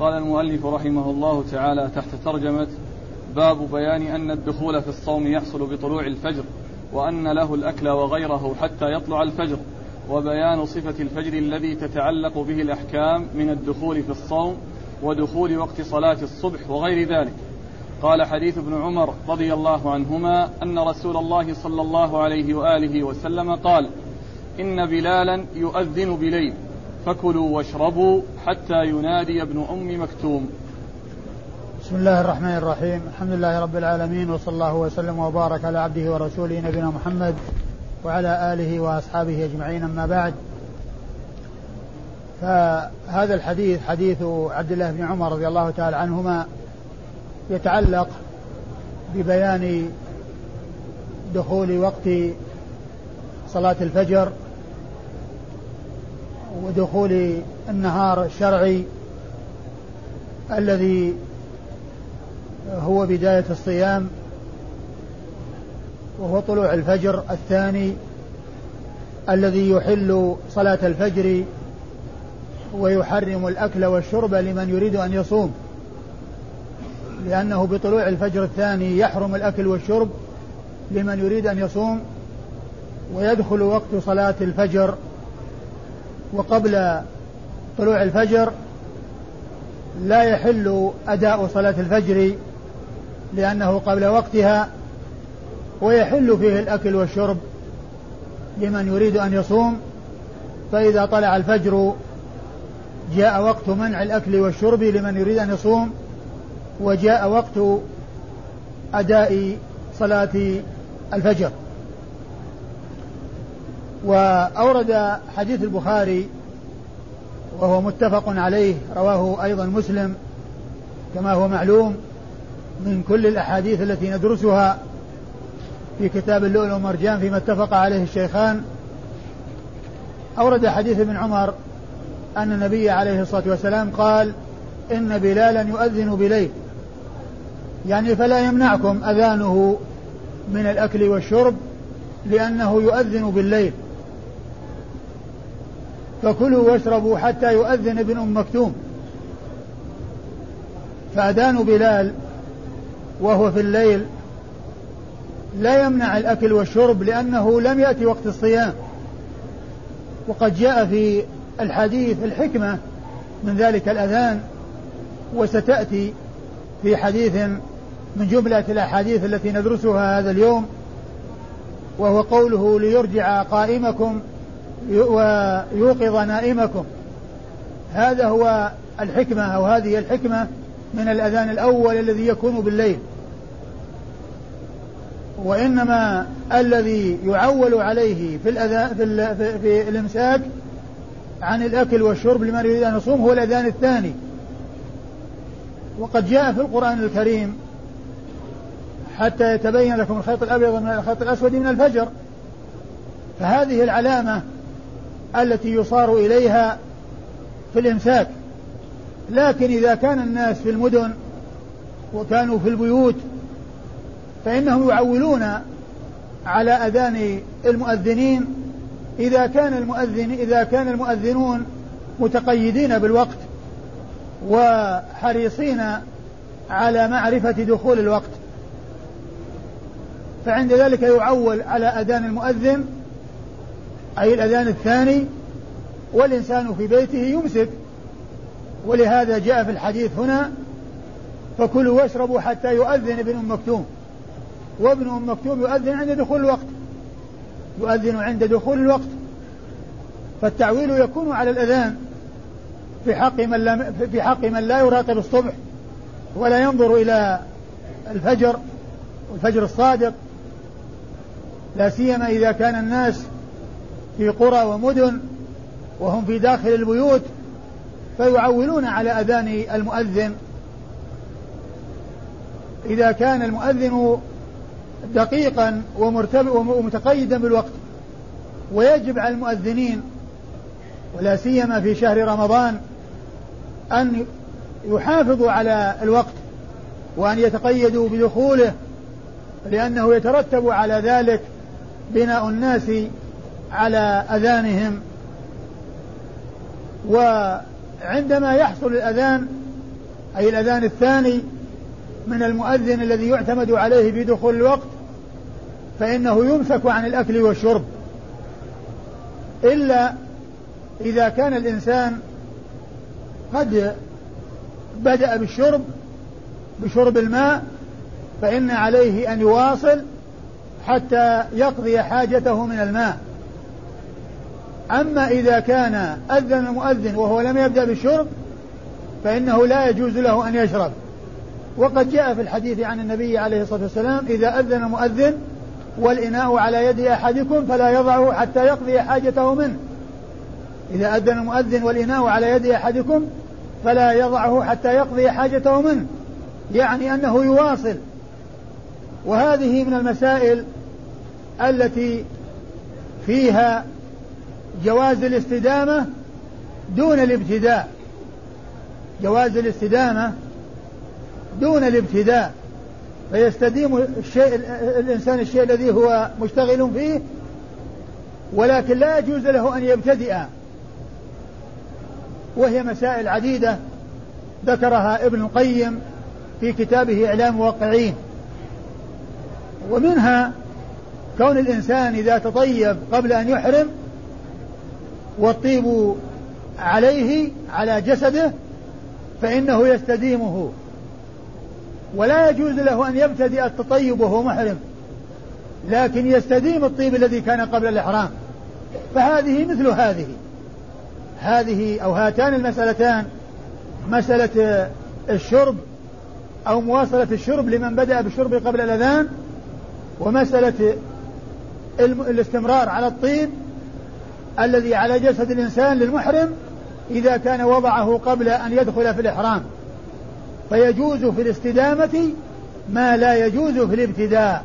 قال المؤلف رحمه الله تعالى تحت ترجمة باب بيان أن الدخول في الصوم يحصل بطلوع الفجر وأن له الأكل وغيره حتى يطلع الفجر وبيان صفة الفجر الذي تتعلق به الأحكام من الدخول في الصوم ودخول وقت صلاة الصبح وغير ذلك. قال حديث ابن عمر رضي الله عنهما أن رسول الله صلى الله عليه وآله وسلم قال إن بلالا يؤذن بليل. فكلوا واشربوا حتى ينادي ابن أم مكتوم. بسم الله الرحمن الرحيم. الحمد لله رب العالمين وصلى الله وسلم وبارك على عبده ورسوله نبينا محمد وعلى آله وأصحابه أجمعين. أما بعد فهذا الحديث حديث عبد الله بن عمر رضي الله تعالى عنهما يتعلق ببيان دخول وقت صلاة الفجر ودخول النهار الشرعي الذي هو بداية الصيام وهو طلوع الفجر الثاني الذي يحل صلاة الفجر ويحرم الأكل والشرب لمن يريد أن يصوم. لأنه بطلوع الفجر الثاني يحرم الأكل والشرب لمن يريد أن يصوم ويدخل وقت صلاة الفجر وقبل طلوع الفجر لا يحل أداء صلاة الفجر لأنه قبل وقتها ويحل فيه الأكل والشرب لمن يريد أن يصوم. فإذا طلع الفجر جاء وقت منع الأكل والشرب لمن يريد أن يصوم وجاء وقت أداء صلاة الفجر. وأورد حديث البخاري وهو متفق عليه رواه أيضا مسلم كما هو معلوم من كل الأحاديث التي ندرسها في كتاب اللؤلؤ والمرجان فيما اتفق عليه الشيخان. أورد حديث ابن عمر أن النبي عليه الصلاة والسلام قال إن بلالا يؤذن بليل. يعني فلا يمنعكم أذانه من الأكل والشرب لأنه يؤذن بالليل. فكلوا واشربوا حتى يؤذن ابن أم مكتوم. فأذان بلال وهو في الليل لا يمنع الأكل والشرب لأنه لم يأتي وقت الصيام. وقد جاء في الحديث الحكمة من ذلك الأذان وستأتي في حديث من جملة الأحاديث التي ندرسها هذا اليوم وهو قوله ليرجع قائمكم ويوقظ نائمكم. هذا هو الحكمة أو هذه الحكمة من الأذان الأول الذي يكون بالليل. وإنما الذي يعول عليه في الأذان في, في, في الإمساك عن الأكل والشرب لمن يريد أن يصوم هو الأذان الثاني. وقد جاء في القرآن الكريم حتى يتبين لكم الخيط الأبيض من الخيط الأسود من الفجر. فهذه العلامة التي يصار إليها في الإمساك. لكن إذا كان الناس في المدن وكانوا في البيوت فإنهم يعولون على أذان المؤذنين. إذا كان المؤذن إذا كان المؤذنون متقيدين بالوقت وحريصين على معرفة دخول الوقت فعند ذلك يعول على أذان المؤذن أي الأذان الثاني والإنسان في بيته يمسك. ولهذا جاء في الحديث هنا فكلوا واشربوا حتى يؤذن ابن أم مكتوم. وابن أم مكتوم يؤذن عند دخول الوقت. يؤذن عند دخول الوقت. فالتعويل يكون على الأذان في حق من لا في حق من لا يراقب الصبح ولا ينظر إلى الفجر والفجر الصادق. لا سيما إذا كان الناس في قرى ومدن وهم في داخل البيوت فيعولون على أذان المؤذن. إذا كان المؤذن دقيقا ومتقيدا بالوقت ويجب على المؤذنين ولا سيما في شهر رمضان أن يحافظوا على الوقت وأن يتقيدوا بدخوله لأنه يترتب على ذلك بناء الناس على أذانهم. وعندما يحصل الأذان أي الأذان الثاني من المؤذن الذي يعتمد عليه في دخول الوقت فإنه يمسك عن الأكل والشرب. إلا إذا كان الإنسان قد بدأ بالشرب بشرب الماء فإن عليه أن يواصل حتى يقضي حاجته من الماء. أما إذا كان أذن المؤذن وهو لم يبدأ بالشرب فإنه لا يجوز له أن يشرب. وقد جاء في الحديث عن النبي عليه الصلاة والسلام إذا أذن المؤذن والإناء على يد أحدكم فلا يضعه حتى يقضي حاجته منه. إذا أذن المؤذن والإناء على يد أحدكم فلا يضعه حتى يقضي حاجته منه يعني أنه يواصل. وهذه من المسائل التي فيها جواز الاستدامة دون الابتداء. جواز الاستدامة دون الابتداء. فيستديم الشيء الإنسان الشيء الذي هو مشتغل فيه ولكن لا يجوز له أن يبتدئ. وهي مسائل عديدة ذكرها ابن القيم في كتابه إعلام موقعين ومنها كون الإنسان إذا تطيب قبل أن يحرم والطيب عليه على جسده فإنه يستديمه. ولا يجوز له أن يبتدئ التطيب وهو محرم لكن يستديم الطيب الذي كان قبل الإحرام. فهذه مثل هذه. هذه أو هاتان المسألتان مسألة الشرب أو مواصلة الشرب لمن بدأ بالشرب قبل الأذان ومسألة الاستمرار على الطيب الذي على جسد الإنسان للمحرم إذا كان وضعه قبل أن يدخل في الإحرام. فيجوز في الاستدامة ما لا يجوز في الابتداء.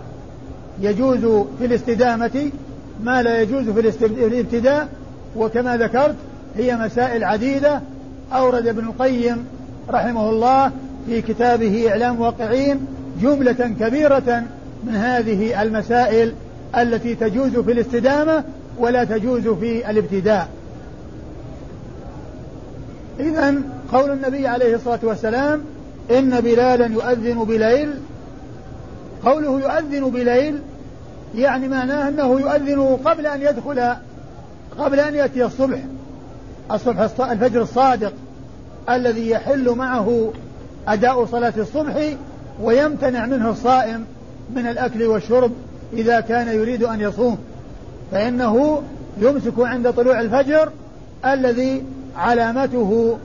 يجوز في الاستدامة ما لا يجوز في الابتداء. وكما ذكرت هي مسائل عديدة. أورد ابن القيم رحمه الله في كتابه إعلام واقعين جملة كبيرة من هذه المسائل التي تجوز في الاستدامة. ولا تجوز في الابتداء. إذا قول النبي عليه الصلاة والسلام إن بلالا يؤذن بليل. قوله يؤذن بليل يعني معناه أنه يؤذن قبل أن يدخل قبل أن يأتي الصبح. الصبح الفجر الصادق الذي يحل معه أداء صلاة الصبح ويمتنع منه الصائم من الأكل والشرب إذا كان يريد أن يصوم. فإنه يمسك عند طلوع الفجر الذي علامته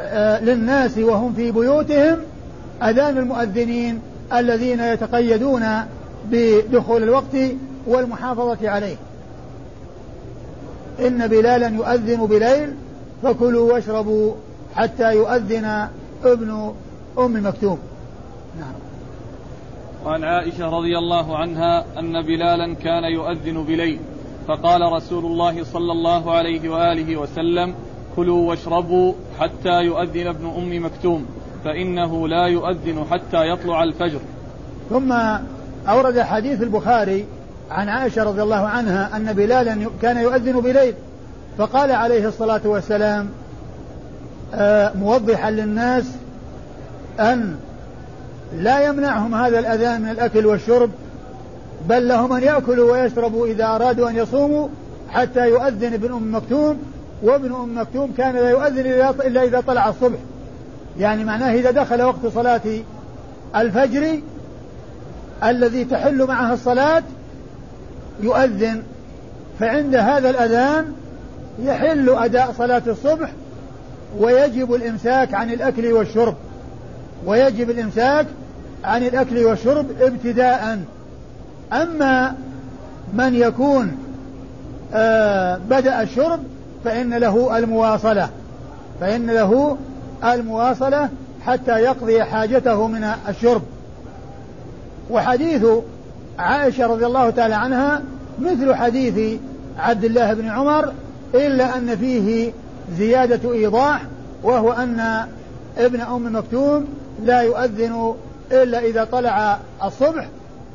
آه، للناس وهم في بيوتهم أذان المؤذنين الذين يتقيدون بدخول الوقت والمحافظة عليه. إن بلالا يؤذن بليل فكلوا واشربوا حتى يؤذن ابن أم مكتوم. نعم. وعن عائشة رضي الله عنها أن بلالا كان يؤذن بليل. فقال رسول الله صلى الله عليه وآله وسلم كلوا واشربوا حتى يؤذن ابن أم مكتوم فإنه لا يؤذن حتى يطلع الفجر. ثم أورد حديث البخاري عن عائشة رضي الله عنها أن بلالا كان يؤذن بليل فقال عليه الصلاة والسلام آه، موضحا للناس أن لا يمنعهم هذا الأذان من الأكل والشرب بل لهم أن يأكلوا ويشربوا إذا أرادوا أن يصوموا حتى يؤذن ابن أم مكتوم وابن أم مكتوم كان لا يؤذن إلا إذا طلع الصبح. يعني معناه إذا دخل وقت صلاة الفجر الذي تحل معها الصلاة يؤذن. فعند هذا الأذان يحل أداء صلاة الصبح ويجب الإمساك عن الأكل والشرب. ويجب الإمساك عن الأكل والشرب ابتداء. أما من يكون آه بدأ الشرب فإن له المواصلة فإن له المواصلة حتى يقضي حاجته من الشرب. وحديث عائشة رضي الله تعالى عنها مثل حديث عبد الله بن عمر إلا أن فيه زيادة إيضاح وهو أن ابن أم مكتوم لا يؤذن إلا إذا طلع الصبح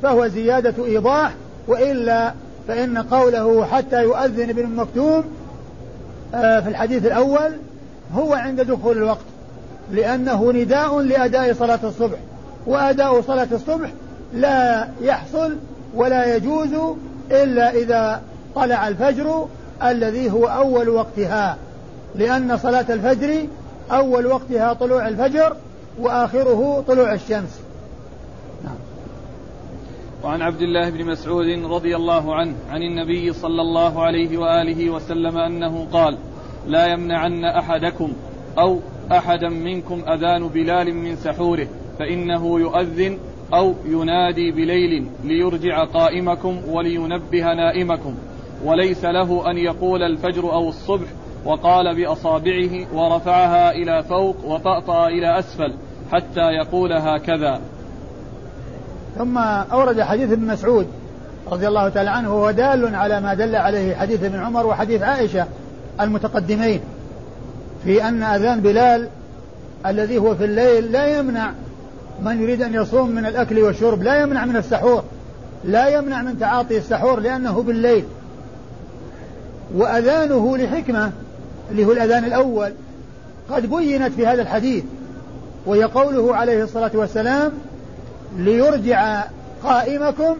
فهو زيادة إيضاح وإلا فإن قوله حتى يؤذن ابن مكتوم آه، في الحديث الأول هو عند دخول الوقت لأنه نداء لأداء صلاة الصبح وأداء صلاة الصبح لا يحصل ولا يجوز إلا إذا طلع الفجر الذي هو أول وقتها لأن صلاة الفجر أول وقتها طلوع الفجر وآخره طلوع الشمس. وعن عبد الله بن مسعود رضي الله عنه عن النبي صلى الله عليه وآله وسلم أنه قال لا يمنعن أحدكم أو أحدا منكم أذان بلال من سحوره فإنه يؤذن أو ينادي بليل ليرجع قائمكم ولينبه نائمكم وليس له أن يقول الفجر أو الصبح وقال بأصابعه ورفعها إلى فوق وطأطأ إلى أسفل حتى يقول هكذا. ثم أورد حديث ابن مسعود رضي الله تعالى عنه وهو دال على ما دل عليه حديث ابن عمر وحديث عائشة المتقدمين في أن أذان بلال الذي هو في الليل لا يمنع من يريد أن يصوم من الأكل والشرب لا يمنع من السحور لا يمنع من تعاطي السحور لأنه بالليل. وأذانه لحكمة اللي هو الأذان الأول قد بينت في هذا الحديث وهي قوله عليه الصلاة والسلام ليرجع قائمكم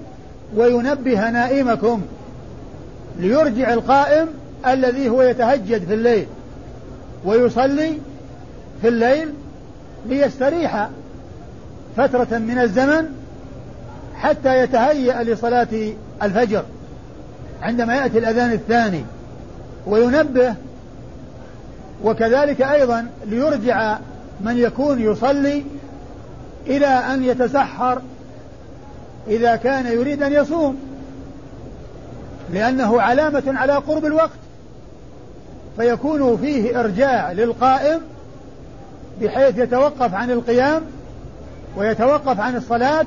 وينبه نائمكم. ليرجع القائم الذي هو يتهجد في الليل ويصلي في الليل ليستريح فترة من الزمن حتى يتهيأ لصلاة الفجر. عندما يأتي الأذان الثاني وينبه وكذلك أيضا ليرجع من يكون يصلي إلى أن يتسحر إذا كان يريد أن يصوم لأنه علامة على قرب الوقت فيكون فيه إرجاع للقائم بحيث يتوقف عن القيام ويتوقف عن الصلاة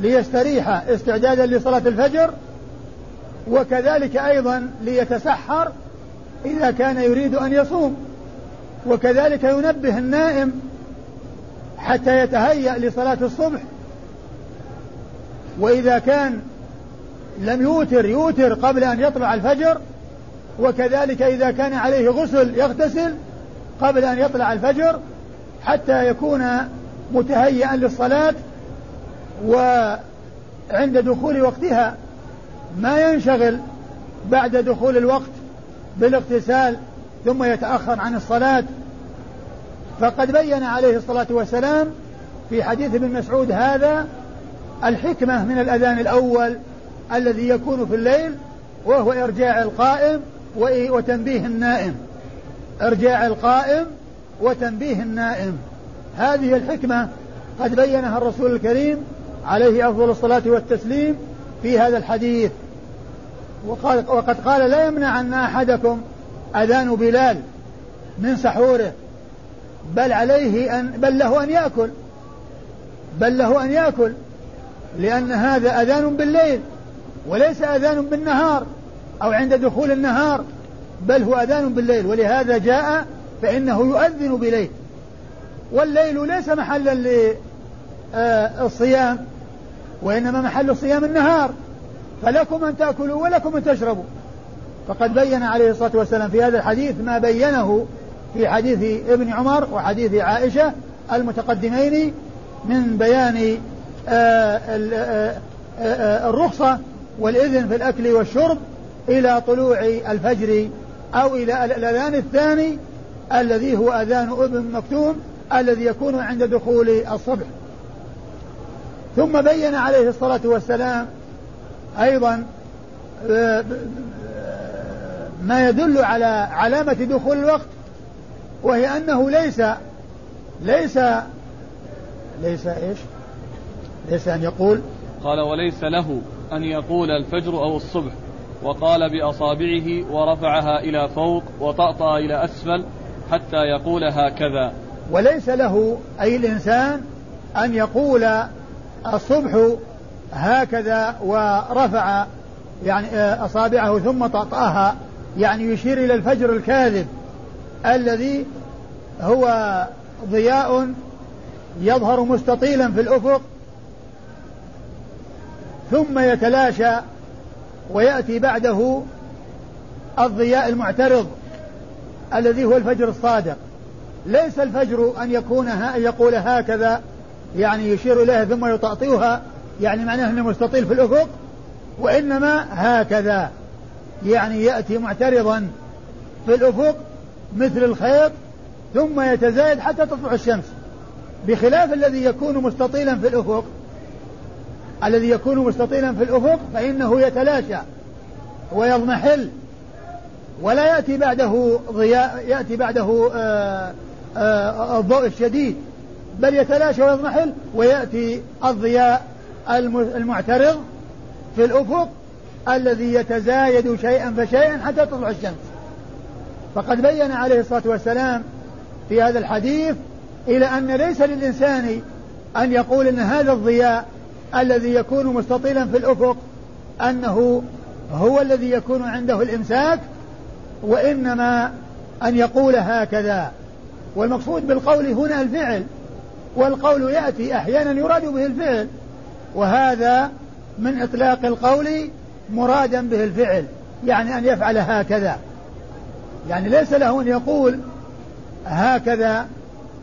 ليستريح استعدادا لصلاة الفجر وكذلك أيضا ليتسحر إذا كان يريد أن يصوم وكذلك ينبه النائم حتى يتهيأ لصلاة الصبح. وإذا كان لم يوتر يوتر قبل أن يطلع الفجر وكذلك إذا كان عليه غسل يغتسل قبل أن يطلع الفجر حتى يكون متهيئا للصلاة وعند دخول وقتها ما ينشغل بعد دخول الوقت بالاغتسال ثم يتأخر عن الصلاة. فقد بين عليه الصلاة والسلام في حديث ابن مسعود هذا الحكمة من الأذان الأول الذي يكون في الليل وهو إرجاع القائم وتنبيه النائم. إرجاع القائم وتنبيه النائم. هذه الحكمة قد بينها الرسول الكريم عليه أفضل الصلاة والتسليم في هذا الحديث. وقد قال لا يمنع أن أحدكم أذان بلال من سحوره بل عليه أن بل له أن يأكل. بل له أن يأكل. لأن هذا أذان بالليل وليس أذان بالنهار أو عند دخول النهار بل هو أذان بالليل. ولهذا جاء فإنه يؤذن بليل. والليل ليس محلا للصيام وإنما محل الصيام النهار. فلكم أن تأكلوا ولكم أن تشربوا. فقد بين عليه الصلاة والسلام في هذا الحديث ما بينه في حديث ابن عمر وحديث عائشة المتقدمين من بيان آه، آه، آه، الرخصة والإذن في الأكل والشرب إلى طلوع الفجر أو إلى الأذان الثاني الذي هو أذان ابن مكتوم الذي يكون عند دخول الصبح. ثم بين عليه الصلاة والسلام أيضا ما يدل على علامة دخول الوقت وهي أنه ليس ليس ليس إيش؟ ليس أن يقول قال وليس له أن يقول الفجر أو الصبح وقال بأصابعه ورفعها إلى فوق وطأطأ إلى أسفل حتى يقول هكذا. وليس له أي الإنسان أن يقول الصبح هكذا ورفع يعني آه، أصابعه ثم طأطأها يعني يشير إلى الفجر الكاذب. الذي هو ضياء يظهر مستطيلا في الأفق ثم يتلاشى ويأتي بعده الضياء المعترض الذي هو الفجر الصادق. ليس الفجر أن يكون أن يقول هكذا يعني يشير إليها ثم يطأطئها يعني معناه أنه مستطيل في الأفق وإنما هكذا يعني يأتي معترضا في الأفق مثل الخيط ثم يتزايد حتى تطلع الشمس. بخلاف الذي يكون مستطيلا في الأفق الذي يكون مستطيلا في الأفق فإنه يتلاشى ويضمحل ولا يأتي بعده ضياء يأتي بعده آآ آآ الضوء الشديد بل يتلاشى ويضمحل ويأتي الضياء المعترض في الأفق الذي يتزايد شيئا فشيئا حتى تطلع الشمس. فقد بين عليه الصلاة والسلام في هذا الحديث إلى أن ليس للإنسان أن يقول أن هذا الضياء الذي يكون مستطيلا في الأفق أنه هو الذي يكون عنده الإمساك وإنما أن يقول هكذا. والمقصود بالقول هنا الفعل والقول يأتي أحيانا يراد به الفعل وهذا من إطلاق القول مرادا به الفعل يعني أن يفعل هكذا. يعني ليس له أن يقول هكذا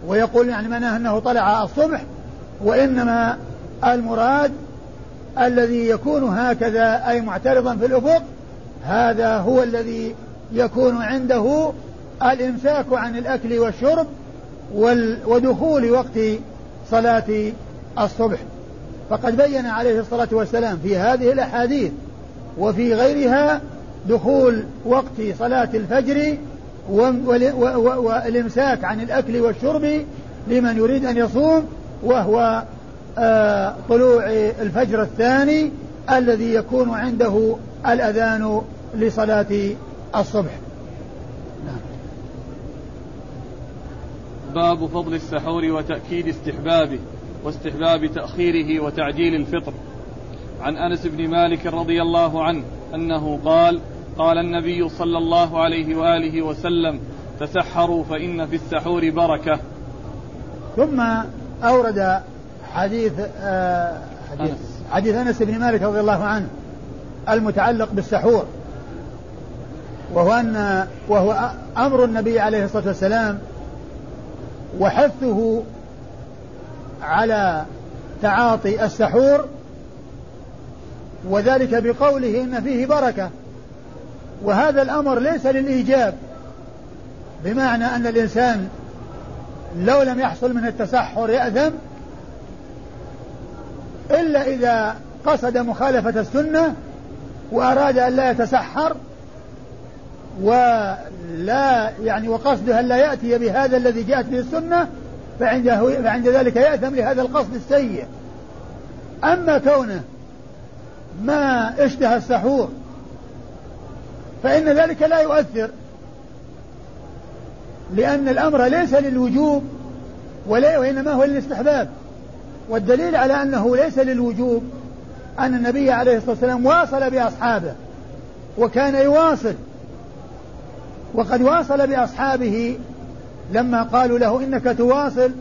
ويقول يعني معناه أنه طلع الصبح وإنما المراد الذي يكون هكذا أي معترضا في الأفق هذا هو الذي يكون عنده الإمساك عن الأكل والشرب ودخول وقت صلاة الصبح. فقد بين عليه الصلاة والسلام في هذه الأحاديث وفي غيرها دخول وقت صلاة الفجر والإمساك عن الأكل والشرب لمن يريد أن يصوم وهو آه، طلوع الفجر الثاني الذي يكون عنده الأذان لصلاة الصبح. باب فضل السحور وتأكيد استحبابه واستحباب تأخيره وتعجيل الفطر عن أنس بن مالك رضي الله عنه أنه قال قال النبي صلى الله عليه وآله وسلم تسحروا فإن في السحور بركة ثم أورد حديث آه حديث أنس. حديث أنس بن مالك رضي الله عنه المتعلق بالسحور وهو أن وهو أمر النبي عليه الصلاة والسلام وحثه على تعاطي السحور وذلك بقوله إن فيه بركة وهذا الأمر ليس للإيجاب بمعنى أن الإنسان لو لم يحصل من التسحر يأثم إلا إذا قصد مخالفة السنة وأراد أن لا يتسحر ولا يعني وقصده أن لا يأتي بهذا الذي جاءت به السنة فعنده فعند ذلك يأثم لهذا القصد السيء. أما كونه ما اشتهى السحور فإن ذلك لا يؤثر لأن الأمر ليس للوجوب ولا وإنما هو للاستحباب. والدليل على أنه ليس للوجوب أن النبي عليه الصلاة والسلام واصل بأصحابه وكان يواصل. وقد واصل بأصحابه لما قالوا له إنك تواصل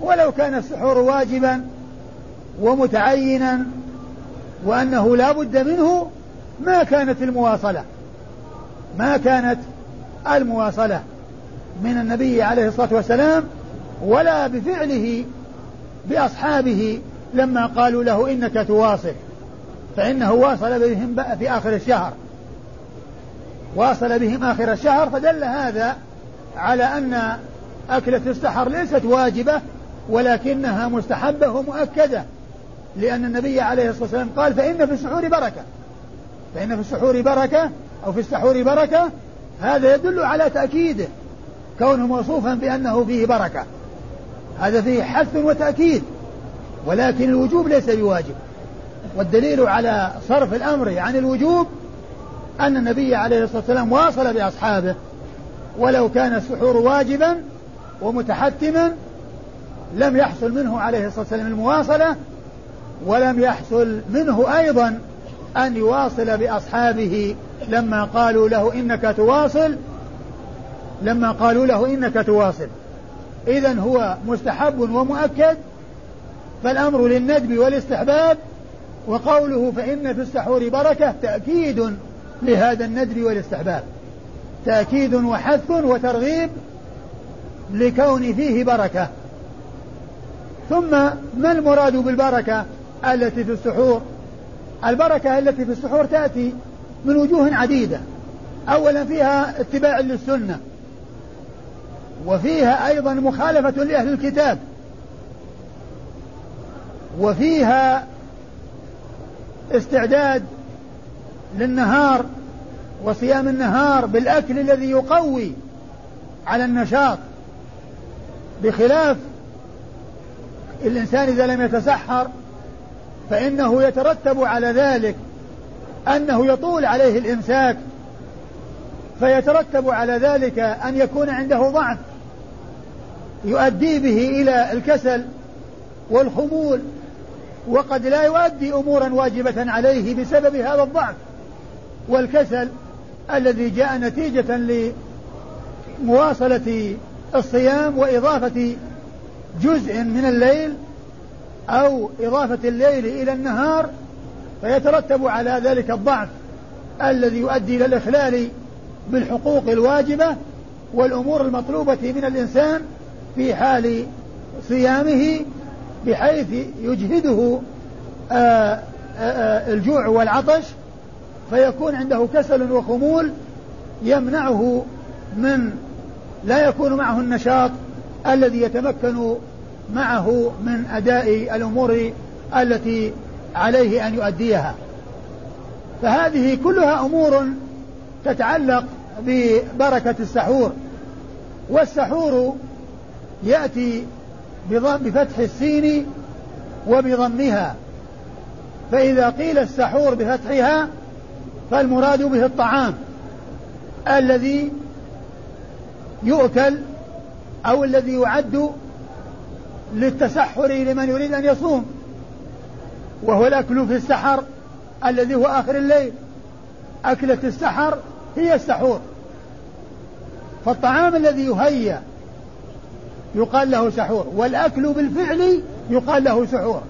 ولو كان السحور واجبا ومتعينا وأنه لا بد منه ما كانت المواصلة. ما كانت المواصلة من النبي عليه الصلاة والسلام ولا بفعله بأصحابه لما قالوا له إنك تواصل فإنه واصل بهم في آخر الشهر. واصل بهم آخر الشهر فدل هذا على أن أكلة السحر ليست واجبة ولكنها مستحبة ومؤكدة لأن النبي عليه الصلاة والسلام قال فإن في السحور بركة. فإن في السحور بركة أو في السحور بركة هذا يدل على تأكيده كونه موصوفا بأنه فيه بركة. هذا فيه حث وتأكيد ولكن الوجوب ليس بواجب. والدليل على صرف الأمر عن الوجوب أن النبي عليه الصلاة والسلام واصل بأصحابه ولو كان السحور واجبا ومتحتما لم يحصل منه عليه الصلاة والسلام المواصلة ولم يحصل منه أيضا أن يواصل بأصحابه لما قالوا له إنك تواصل لما قالوا له إنك تواصل. إذا هو مستحب ومؤكد فالأمر للندب والاستحباب وقوله فإن في السحور بركة تأكيد لهذا الندب والاستحباب. تأكيد وحث وترغيب لكون فيه بركة. ثم ما المراد بالبركة التي في السحور؟ البركة التي في السحور تأتي من وجوه عديدة. أولا فيها اتباع للسنة. وفيها أيضا مخالفة لأهل الكتاب. وفيها استعداد للنهار وصيام النهار بالأكل الذي يقوي على النشاط. بخلاف الإنسان إذا لم يتسحر فإنه يترتب على ذلك أنه يطول عليه الإمساك فيترتب على ذلك أن يكون عنده ضعف يؤدي به إلى الكسل والخمول وقد لا يؤدي أمورا واجبة عليه بسبب هذا الضعف والكسل الذي جاء نتيجة لمواصلة الصيام وإضافة جزء من الليل أو إضافة الليل إلى النهار فيترتب على ذلك الضعف الذي يؤدي إلى الإخلال بالحقوق الواجبة والأمور المطلوبة من الإنسان في حال صيامه بحيث يجهده آه، آآ آه، الجوع والعطش فيكون عنده كسل وخمول يمنعه من لا يكون معه النشاط الذي يتمكن معه من أداء الأمور التي عليه أن يؤديها. فهذه كلها أمور تتعلق ببركة السحور. والسحور يأتي بفتح السين وبضمها. فإذا قيل السحور بفتحها فالمراد به الطعام الذي يؤكل أو الذي يعد للتسحر لمن يريد أن يصوم وهو الأكل في السحر الذي هو آخر الليل. أكلة السحر هي السحور. فالطعام الذي يهيأ يقال له سحور والأكل بالفعل يقال له سحور.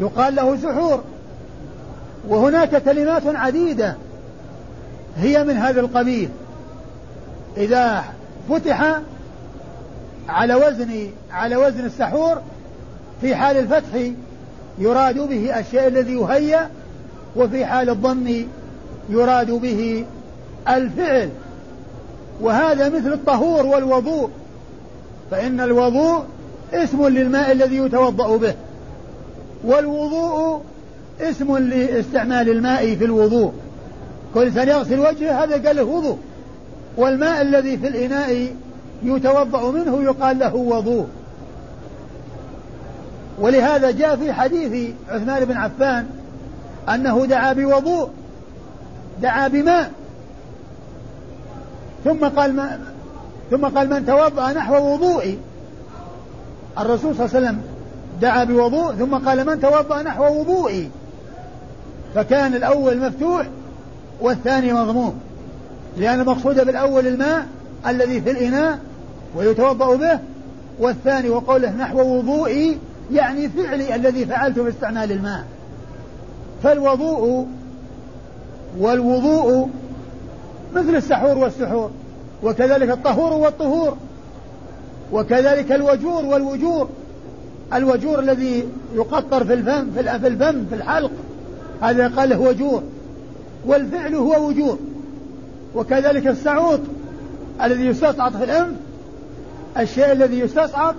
يقال له سحور. وهناك كلمات عديدة هي من هذا القبيل. إذا فتح على وزن على وزن السحور في حال الفتح يراد به الشيء الذي يهيأ وفي حال الضم يراد به الفعل. وهذا مثل الطهور والوضوء فإن الوضوء اسم للماء الذي يتوضأ به والوضوء اسم لاستعمال الماء في الوضوء. كل إنسان يغسل وجهه هذا قال له وضوء والماء الذي في الإناء يتوضأ منه يقال له وضوء. ولهذا جاء في حديث عثمان بن عفان أنه دعا بوضوء دعا بماء. ثم قال ما ثم قال من توضأ نحو وضوئي. الرسول صلى الله عليه وسلم دعا بوضوء ثم قال من توضأ نحو وضوئي. فكان الأول مفتوح والثاني مضموم لأن المقصود بالأول الماء الذي في الإناء ويتوضأ به والثاني وقوله نحو وضوئي يعني فعلي الذي فعلته باستعمال الماء. فالوضوء والوضوء مثل السحور والسحور وكذلك الطهور والطهور وكذلك الوجور والوجور. الوجور الذي يقطر في الفم في الفم في الحلق هذا قال له وجور والفعل هو وجور. وكذلك السعوط الذي يستصعد في الأنف الشيء الذي يستصعد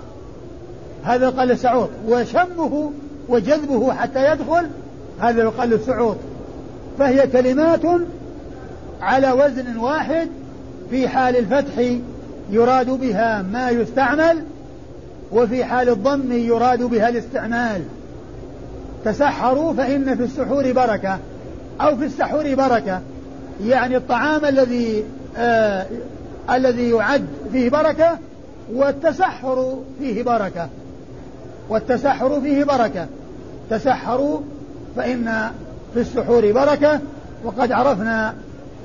هذا يقال السعوط وشمه وجذبه حتى يدخل هذا يقال السعوط فهي كلمات على وزن واحد في حال الفتح يراد بها ما يستعمل وفي حال الضم يراد بها الاستعمال. تسحروا فإن في السحور بركة أو في السحور بركة. يعني الطعام الذي آه الذي يعد فيه بركة والتسحر فيه بركة. والتسحر فيه بركة. تسحروا فإن في السحور بركة وقد عرفنا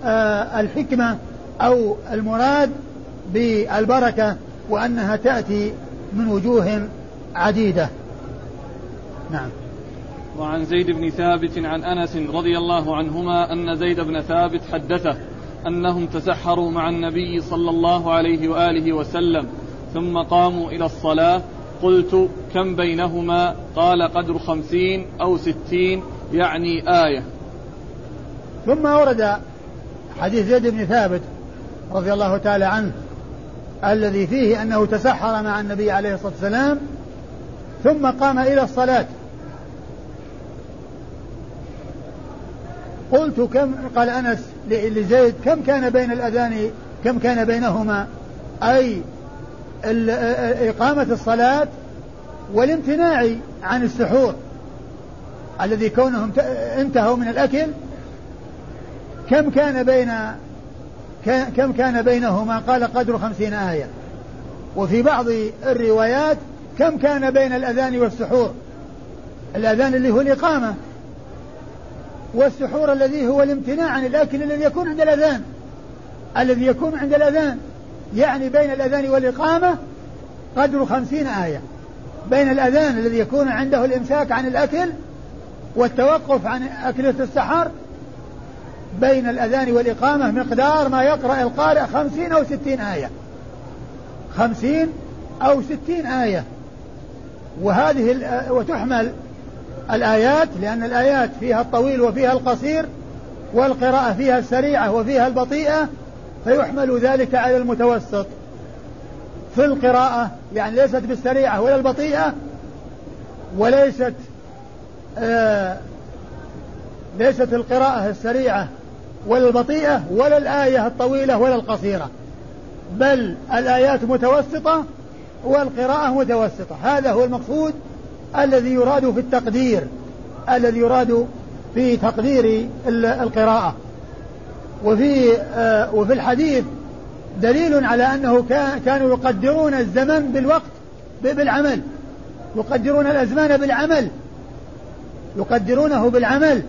آه الحكمة أو المراد بالبركة وأنها تأتي من وجوه عديدة. نعم. وعن زيد بن ثابت عن أنس رضي الله عنهما أن زيد بن ثابت حدثه أنهم تسحروا مع النبي صلى الله عليه وآله وسلم ثم قاموا إلى الصلاة. قلت كم بينهما؟ قال قدر خمسين أو ستين يعني آية. ثم ورد حديث زيد بن ثابت رضي الله تعالى عنه الذي فيه أنه تسحر مع النبي عليه الصلاة والسلام ثم قام إلى الصلاة. قلت كم؟ قال أنس لزيد كم كان بين الأذان؟ كم كان بينهما؟ أي إقامة الصلاة والامتناع عن السحور الذي كونهم انتهوا من الأكل. كم كان بين كم كان بينهما؟ قال قدر خمسين آية. وفي بعض الروايات كم كان بين الأذان والسحور؟ الأذان اللي هو الإقامة والسحور الذي هو الامتناع عن الأكل الذي يكون عند الأذان. الذي يكون عند الأذان. يعني بين الأذان والإقامة قدر خمسين آية. بين الأذان الذي يكون عنده الإمساك عن الأكل والتوقف عن أكلة السحر بين الأذان والإقامة مقدار ما يقرأ القارئ خمسين أو ستين آية. خمسين أو ستين آية. وهذه وتحمل الآيات لأن الآيات فيها الطويل وفيها القصير والقراءة فيها السريعة وفيها البطيئة فيحمل ذلك على المتوسط في القراءة يعني ليست بالسريعة ولا البطيئة وليست آه ليست القراءة السريعة ولا البطيئة ولا الآية الطويلة ولا القصيرة بل الآيات متوسطة والقراءة متوسطة. هذا هو المقصود الذي يراد في التقدير الذي يراد في تقدير القراءة. وفي آه وفي الحديث دليل على أنه كانوا يقدرون الزمن بالوقت بالعمل. يقدرون الأزمان بالعمل. يقدرونه بالعمل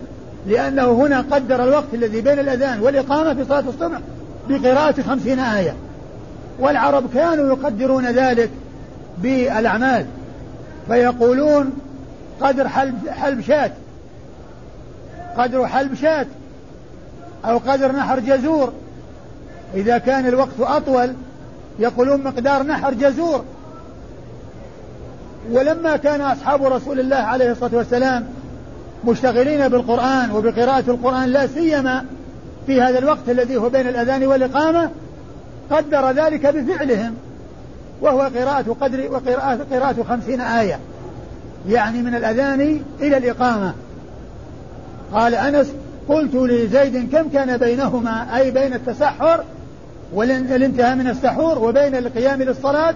لأنه هنا قدر الوقت الذي بين الأذان والإقامة في صلاة الصبح بقراءة خمسين آية. والعرب كانوا يقدرون ذلك بالأعمال. فيقولون قدر حلب, حلب شاة. قدر حلب شاة. أو قدر نحر جزور. إذا كان الوقت أطول يقولون مقدار نحر جزور. ولما كان أصحاب رسول الله عليه الصلاة والسلام مشتغلين بالقرآن وبقراءة القرآن لا سيما في هذا الوقت الذي هو بين الأذان والإقامة قدر ذلك بفعلهم. وهو قراءة قدر وقراءة قراءة خمسين آية يعني من الأذان إلى الإقامة. قال أنس قلت لزيد كم كان بينهما؟ أي بين التسحر والانتهاء من السحور وبين القيام للصلاة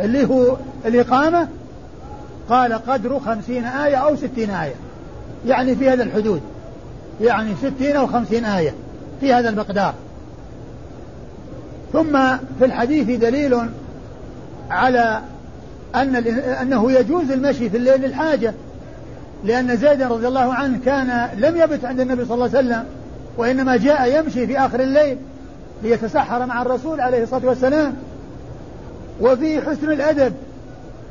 اللي هو الإقامة؟ قال قدر خمسين آية أو ستين آية. يعني في هذا الحدود. يعني ستين أو خمسين آية في هذا المقدار. ثم في الحديث دليل على أن أنه يجوز المشي في الليل للحاجة. لأن زيد رضي الله عنه كان لم يبت عند النبي صلى الله عليه وسلم وإنما جاء يمشي في آخر الليل ليتسحر مع الرسول عليه الصلاة والسلام. وفي حسن الأدب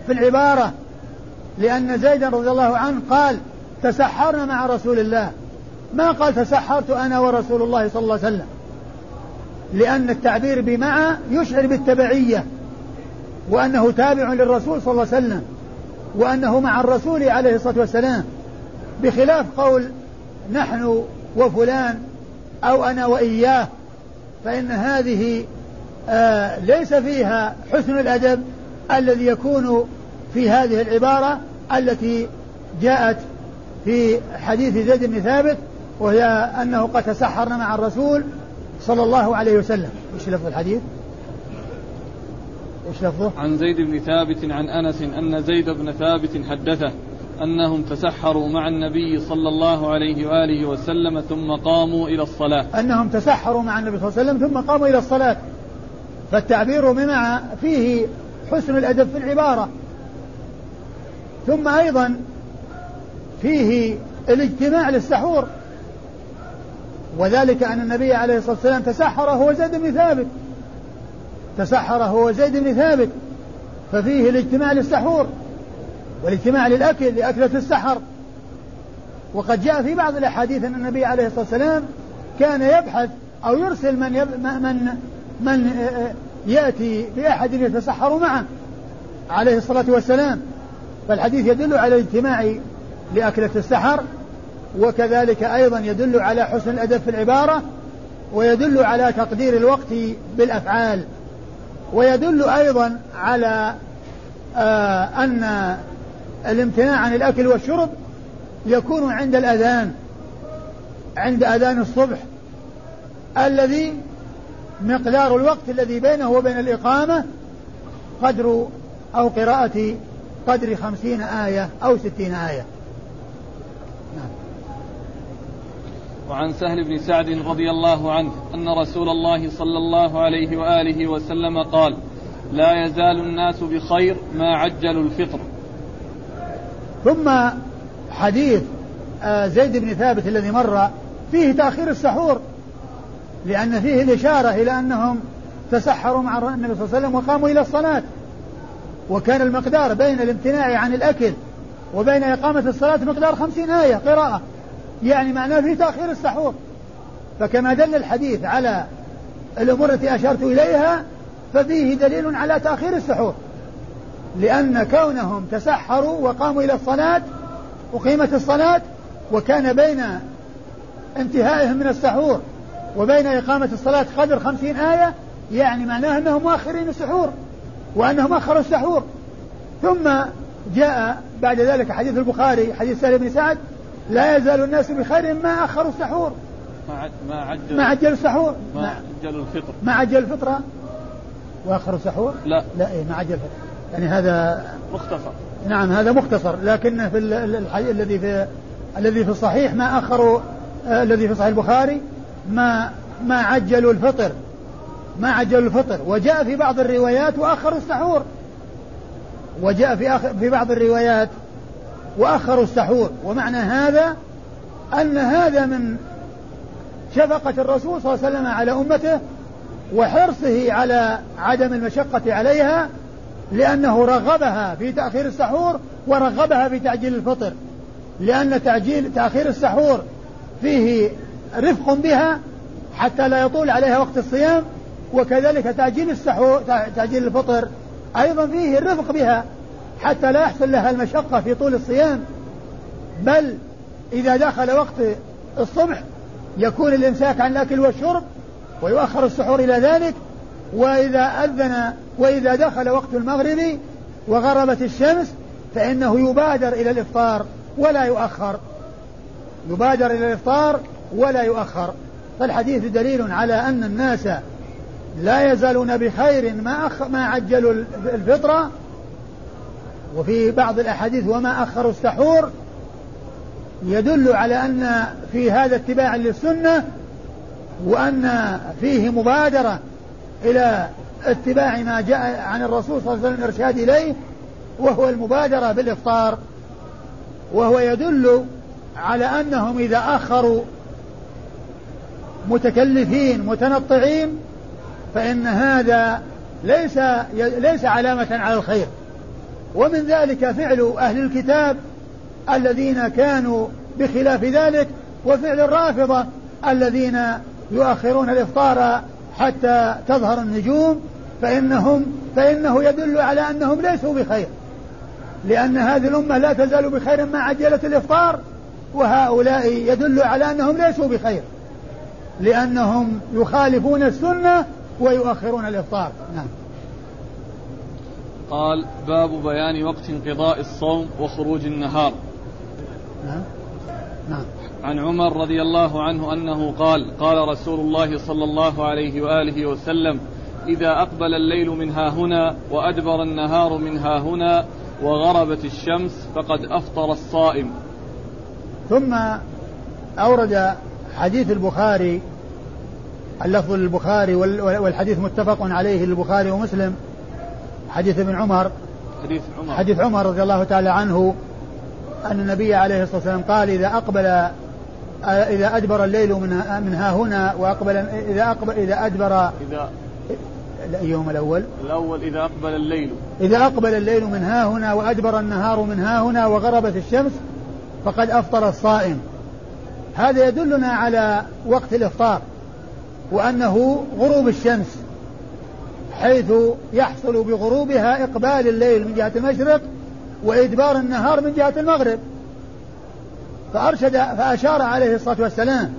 في العبارة لأن زيدا رضي الله عنه قال تسحرنا مع رسول الله. ما قال تسحرت أنا ورسول الله صلى الله عليه وسلم؟ لأن التعبير بمع يشعر بالتبعية وأنه تابع للرسول صلى الله عليه وسلم. وأنه مع الرسول عليه الصلاة والسلام بخلاف قول نحن وفلان أو أنا وإياه فإن هذه آه ليس فيها حسن الأدب الذي يكون في هذه العبارة التي جاءت في حديث زيد بن ثابت وهي أنه قد تسحرنا مع الرسول صلى الله عليه وسلم. إيش لفظ الحديث؟ إيش لفظه؟ عن زيد بن ثابت عن أنس أن زيد بن ثابت حدثه أنهم تسحروا مع النبي صلى الله عليه وآله وسلم ثم قاموا إلى الصلاة. أنهم تسحروا مع النبي صلى الله عليه وسلم ثم قاموا إلى الصلاة. فالتعبير بمع فيه حسن الأدب في العبارة. ثم أيضا فيه الاجتماع للسحور. وذلك أن النبي عليه الصلاة والسلام تسحر هو زيد بن ثابت. تسحر هو زيد بن ثابت ففيه الاجتماع للسحور والاجتماع للأكل لأكلة السحر. وقد جاء في بعض الأحاديث أن النبي عليه الصلاة والسلام كان يبحث أو يرسل من يب من من يأتي بأحد يتسحر معه عليه الصلاة والسلام. فالحديث يدل على الاجتماع لأكلة السحر وكذلك أيضا يدل على حسن الأدب في العبارة ويدل على تقدير الوقت بالأفعال. ويدل أيضا على آه أن الامتناع عن الأكل والشرب يكون عند الأذان عند أذان الصبح الذي مقدار الوقت الذي بينه وبين الإقامة قدر أو قراءة قدر خمسين آية أو ستين آية. وعن سهل بن سعد رضي الله عنه أن رسول الله صلى الله عليه وآله وسلم قال لا يزال الناس بخير ما عجلوا الفطر. ثم حديث آه، زيد بن ثابت الذي مر فيه تأخير السحور لأن فيه الإشارة إلى أنهم تسحروا مع النبي صلى الله عليه وسلم وقاموا إلى الصلاة. وكان المقدار بين الامتناع عن الأكل وبين إقامة الصلاة مقدار خمسين آية قراءة. يعني معناه في تأخير السحور. فكما دل الحديث على الأمور التي أشرت إليها ففيه دليل على تأخير السحور. لأن كونهم تسحروا وقاموا إلى الصلاة أقيمت الصلاة وكان بين انتهائهم من السحور وبين إقامة الصلاة قدر خمسين آية يعني معناه أنهم مؤخرين السحور وأنهم أخروا السحور. ثم جاء بعد ذلك حديث البخاري حديث سالم بن سعد لا يزال الناس بخير ما أخروا السحور ما عجل ما عجل السحور ما عجل الفطر. ما عجل الفطرة. وأخروا السحور لا. لا إيه ما عجل الفطر يعني هذا مختصر. نعم هذا مختصر. لكن في الذي في الذي في الصحيح ما أخروا آه الذي في صحيح البخاري ما ما عجلوا الفطر. ما عجلوا الفطر. وجاء في بعض الروايات وأخروا السحور وجاء في آخر في بعض الروايات وأخروا السحور. ومعنى هذا أن هذا من شفقة الرسول صلى الله عليه وسلم على أمته وحرصه على عدم المشقة عليها لأنه رغبها في تأخير السحور ورغبها في تعجيل الفطر. لأن تعجيل تأخير السحور فيه رفق بها حتى لا يطول عليها وقت الصيام وكذلك تعجيل السحور تعجيل الفطر أيضا فيه الرفق بها. حتى لا يحصل لها المشقة في طول الصيام. بل إذا دخل وقت الصبح يكون الإمساك عن الأكل والشرب ويؤخر السحور إلى ذلك. وإذا أذن وإذا دخل وقت المغرب وغربت الشمس فإنه يبادر إلى الإفطار ولا يؤخر. يبادر إلى الإفطار ولا يؤخر. فالحديث دليل على أن الناس لا يزالون بخير ما أخ ما عجلوا الفطرة وفي بعض الأحاديث وما أخروا السحور يدل على أن في هذا اتباع للسنة وأن فيه مبادرة إلى اتباع ما جاء عن الرسول صلى الله عليه وسلم الإرشاد إليه وهو المبادرة بالإفطار. وهو يدل على أنهم إذا أخروا متكلفين متنطعين فإن هذا ليس ليس علامة على الخير. ومن ذلك فعل أهل الكتاب الذين كانوا بخلاف ذلك وفعل الرافضة الذين يؤخرون الإفطار حتى تظهر النجوم فإنهم فإنه يدل على أنهم ليسوا بخير. لأن هذه الأمة لا تزال بخير ما عجلت الإفطار وهؤلاء يدل على أنهم ليسوا بخير. لأنهم يخالفون السنة ويؤخرون الإفطار. نعم. قال باب بيان وقت انقضاء الصوم وخروج النهار. نعم. نعم. عن عمر رضي الله عنه أنه قال قال رسول الله صلى الله عليه وآله وسلم إذا أقبل الليل من ها هنا وأدبر النهار من ها هنا وغربت الشمس فقد أفطر الصائم. ثم أورد حديث البخاري اللفظ للبخاري والحديث متفق عليه للبخاري ومسلم حديث ابن عمر. حديث عمر. حديث عمر رضي الله تعالى عنه أن النبي عليه الصلاة والسلام قال إذا أقبل إذا أدبر الليل من من ها هنا وأقبل إذا أقبل إذا أدبر إذا اليوم الأول. الأول إذا أقبل الليل. إذا أقبل الليل من ها هنا وأدبر النهار من ها هنا وغربت الشمس فقد أفطر الصائم. هذا يدلنا على وقت الإفطار وأنه غروب الشمس. حيث يحصل بغروبها إقبال الليل من جهة المشرق وإدبار النهار من جهة المغرب. فأرشد فأشار عليه الصلاة والسلام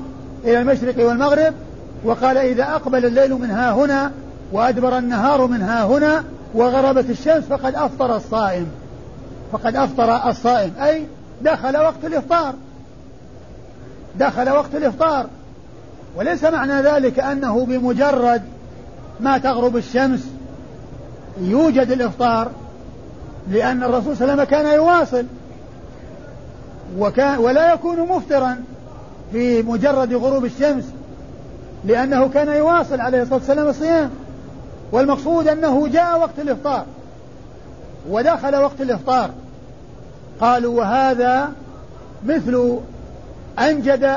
إلى المشرق والمغرب وقال إذا أقبل الليل من ها هنا وأدبر النهار من ها هنا وغربت الشمس فقد أفطر الصائم. فقد أفطر الصائم. أي دخل وقت الإفطار. دخل وقت الإفطار. وليس معنى ذلك أنه بمجرد ما تغرب الشمس يوجد الإفطار لأن الرسول صلى الله عليه وسلم كان يواصل وكان ولا يكون مفطرا في مجرد غروب الشمس لأنه كان يواصل عليه الصلاة والسلام الصيام. والمقصود أنه جاء وقت الإفطار. ودخل وقت الإفطار. قالوا وهذا مثل أنجد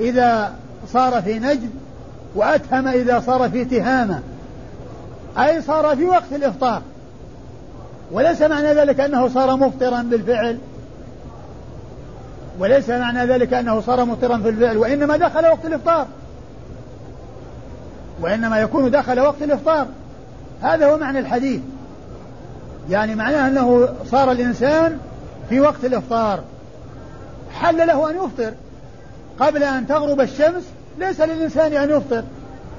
إذا صار في نجد وأتهم إذا صار في تهامة. أي صار في وقت الإفطار. وليس معنى ذلك أنه صار مفطرا بالفعل. وليس معنى ذلك أنه صار مفطرا في الفعل وإنما دخل وقت الإفطار. وإنما يكون دخل وقت الإفطار. هذا هو معنى الحديث. يعني معناه أنه صار الإنسان في وقت الإفطار. حل له أن يفطر قبل أن تغرب الشمس ليس للإنسان أن يفطر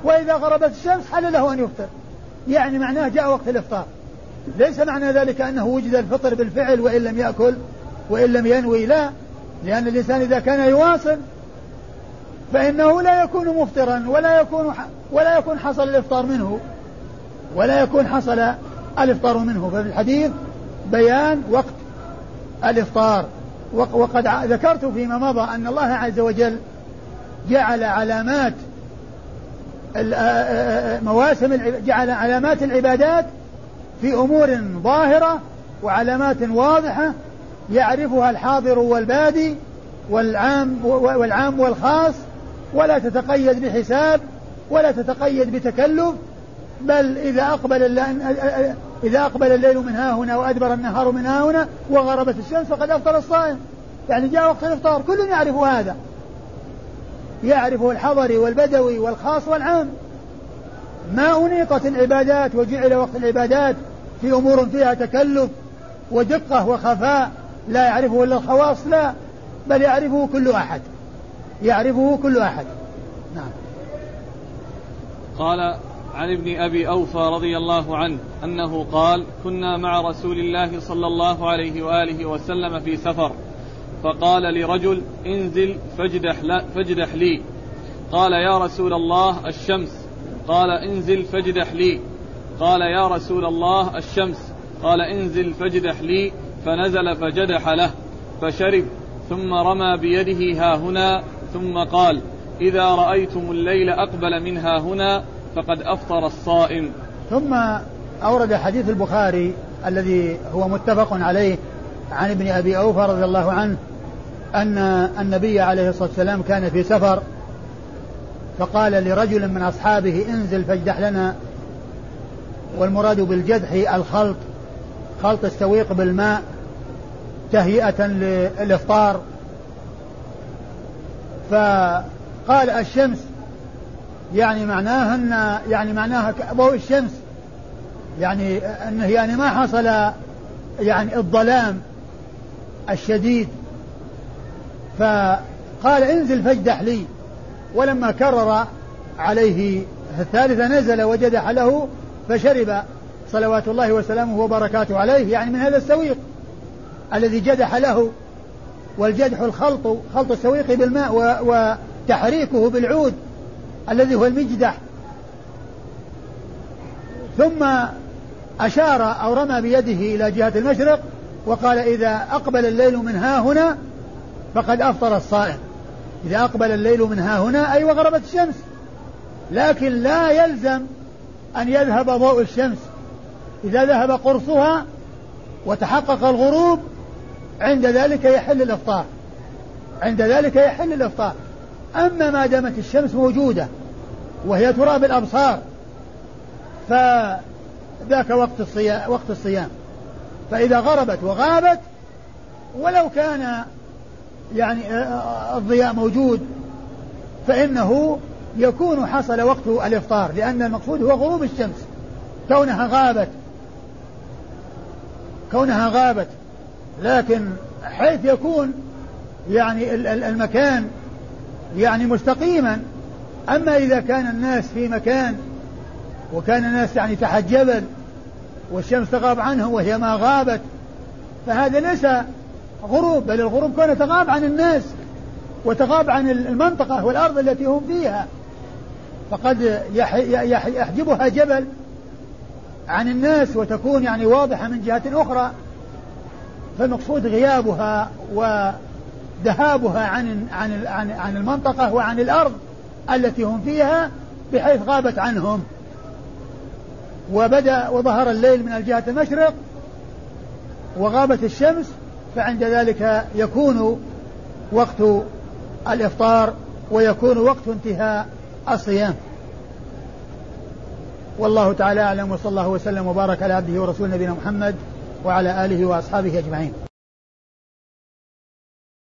وإذا غربت الشمس حل له أن يفطر. يعني معناه جاء وقت الإفطار. ليس معنى ذلك أنه وجد الفطر بالفعل وإن لم يأكل وإن لم ينوي لا. لأن الإنسان إذا كان يواصل فإنه لا يكون مفطرا ولا يكون ولا يكون حصل الإفطار منه ولا يكون حصل الإفطار منه. ففي الحديث بيان وقت الإفطار. وقد ذكرت فيما مضى أن الله عز وجل جعل علامات مواسم جعل علامات العبادات في أمور ظاهرة وعلامات واضحة يعرفها الحاضر والبادي والعام والعام والخاص ولا تتقيد بحساب ولا تتقيد بتكلف بل إذا أقبل إذا أقبل الليل من ها هنا وأدبر النهار من ها هنا وغربت الشمس فقد أفطر الصائم. يعني جاء وقت الإفطار كل يعرف هذا. يعرفه الحضري والبدوي والخاص والعام. ما أنيقت العبادات وجعل وقت العبادات في أمور فيها تكلف ودقة وخفاء. لا يعرفه إلا الخواص لا بل يعرفه كل أحد. يعرفه كل أحد. نعم. قال عن ابن أبي أوفى رضي الله عنه أنه قال كنا مع رسول الله صلى الله عليه وآله وسلم في سفر. فقال لرجل انزل فاجدح, فاجدح لي. قال يا رسول الله الشمس. قال انزل فاجدح لي. قال يا رسول الله الشمس. قال انزل فاجدح لي. فنزل فجدح له. فشرب. ثم رمى بيده ها هنا. ثم قال إذا رأيتم الليل أقبل منها هنا فقد أفطر الصائم. ثم أورد حديث البخاري الذي هو متفق عليه عن ابن أبي أوفى رضي الله عنه أن النبي عليه الصلاة والسلام كان في سفر فقال لرجل من أصحابه انزل فاجدح لنا والمراد بالجدح الخلط خلط السويق بالماء تهيئة للإفطار. فقال الشمس يعني معناها أن يعني معناها ضوء الشمس يعني أنه يعني ما حصل يعني الظلام الشديد. فقال انزل فاجدح لي. ولما كرر عليه الثالثة نزل وجدح له فشرب صلوات الله وسلامه وبركاته عليه يعني من هذا السويق الذي جدح له. والجدح الخلط خلط السويق بالماء وتحريكه بالعود الذي هو المجدح. ثم أشار أو رمى بيده إلى جهة المشرق وقال إذا أقبل الليل من ها هنا فقد أفطر الصائم. إذا أقبل الليل من ها هنا أي وغربت الشمس. لكن لا يلزم أن يذهب ضوء الشمس. إذا ذهب قرصها وتحقق الغروب عند ذلك يحل الإفطار. عند ذلك يحل الإفطار. أما ما دامت الشمس موجودة وهي ترى بالأبصار فذاك وقت الصيام وقت الصيام. فإذا غربت وغابت ولو كان يعني الضياء موجود فإنه يكون حصل وقت الإفطار لأن المقصود هو غروب الشمس. كونها غابت كونها غابت لكن حيث يكون يعني المكان يعني مستقيما أما إذا كان الناس في مكان وكان الناس يعني تحت جبل والشمس تغاب عنه وهي ما غابت فهذا ليس غروب بل الغروب كونه تغاب عن الناس وتغاب عن المنطقة والأرض التي هم فيها. فقد يحجبها جبل عن الناس وتكون يعني واضحة من جهة أخرى. فالمقصود غيابها وذهابها عن عن عن عن المنطقة وعن الأرض التي هم فيها بحيث غابت عنهم. وبدأ وظهر الليل من الجهة المشرق وغابت الشمس فعند ذلك يكون وقت الإفطار ويكون وقت انتهاء الصيام. والله تعالى أعلم وصلى الله وسلم وبارك على عبده ورسوله نبينا محمد وعلى آله وأصحابه أجمعين.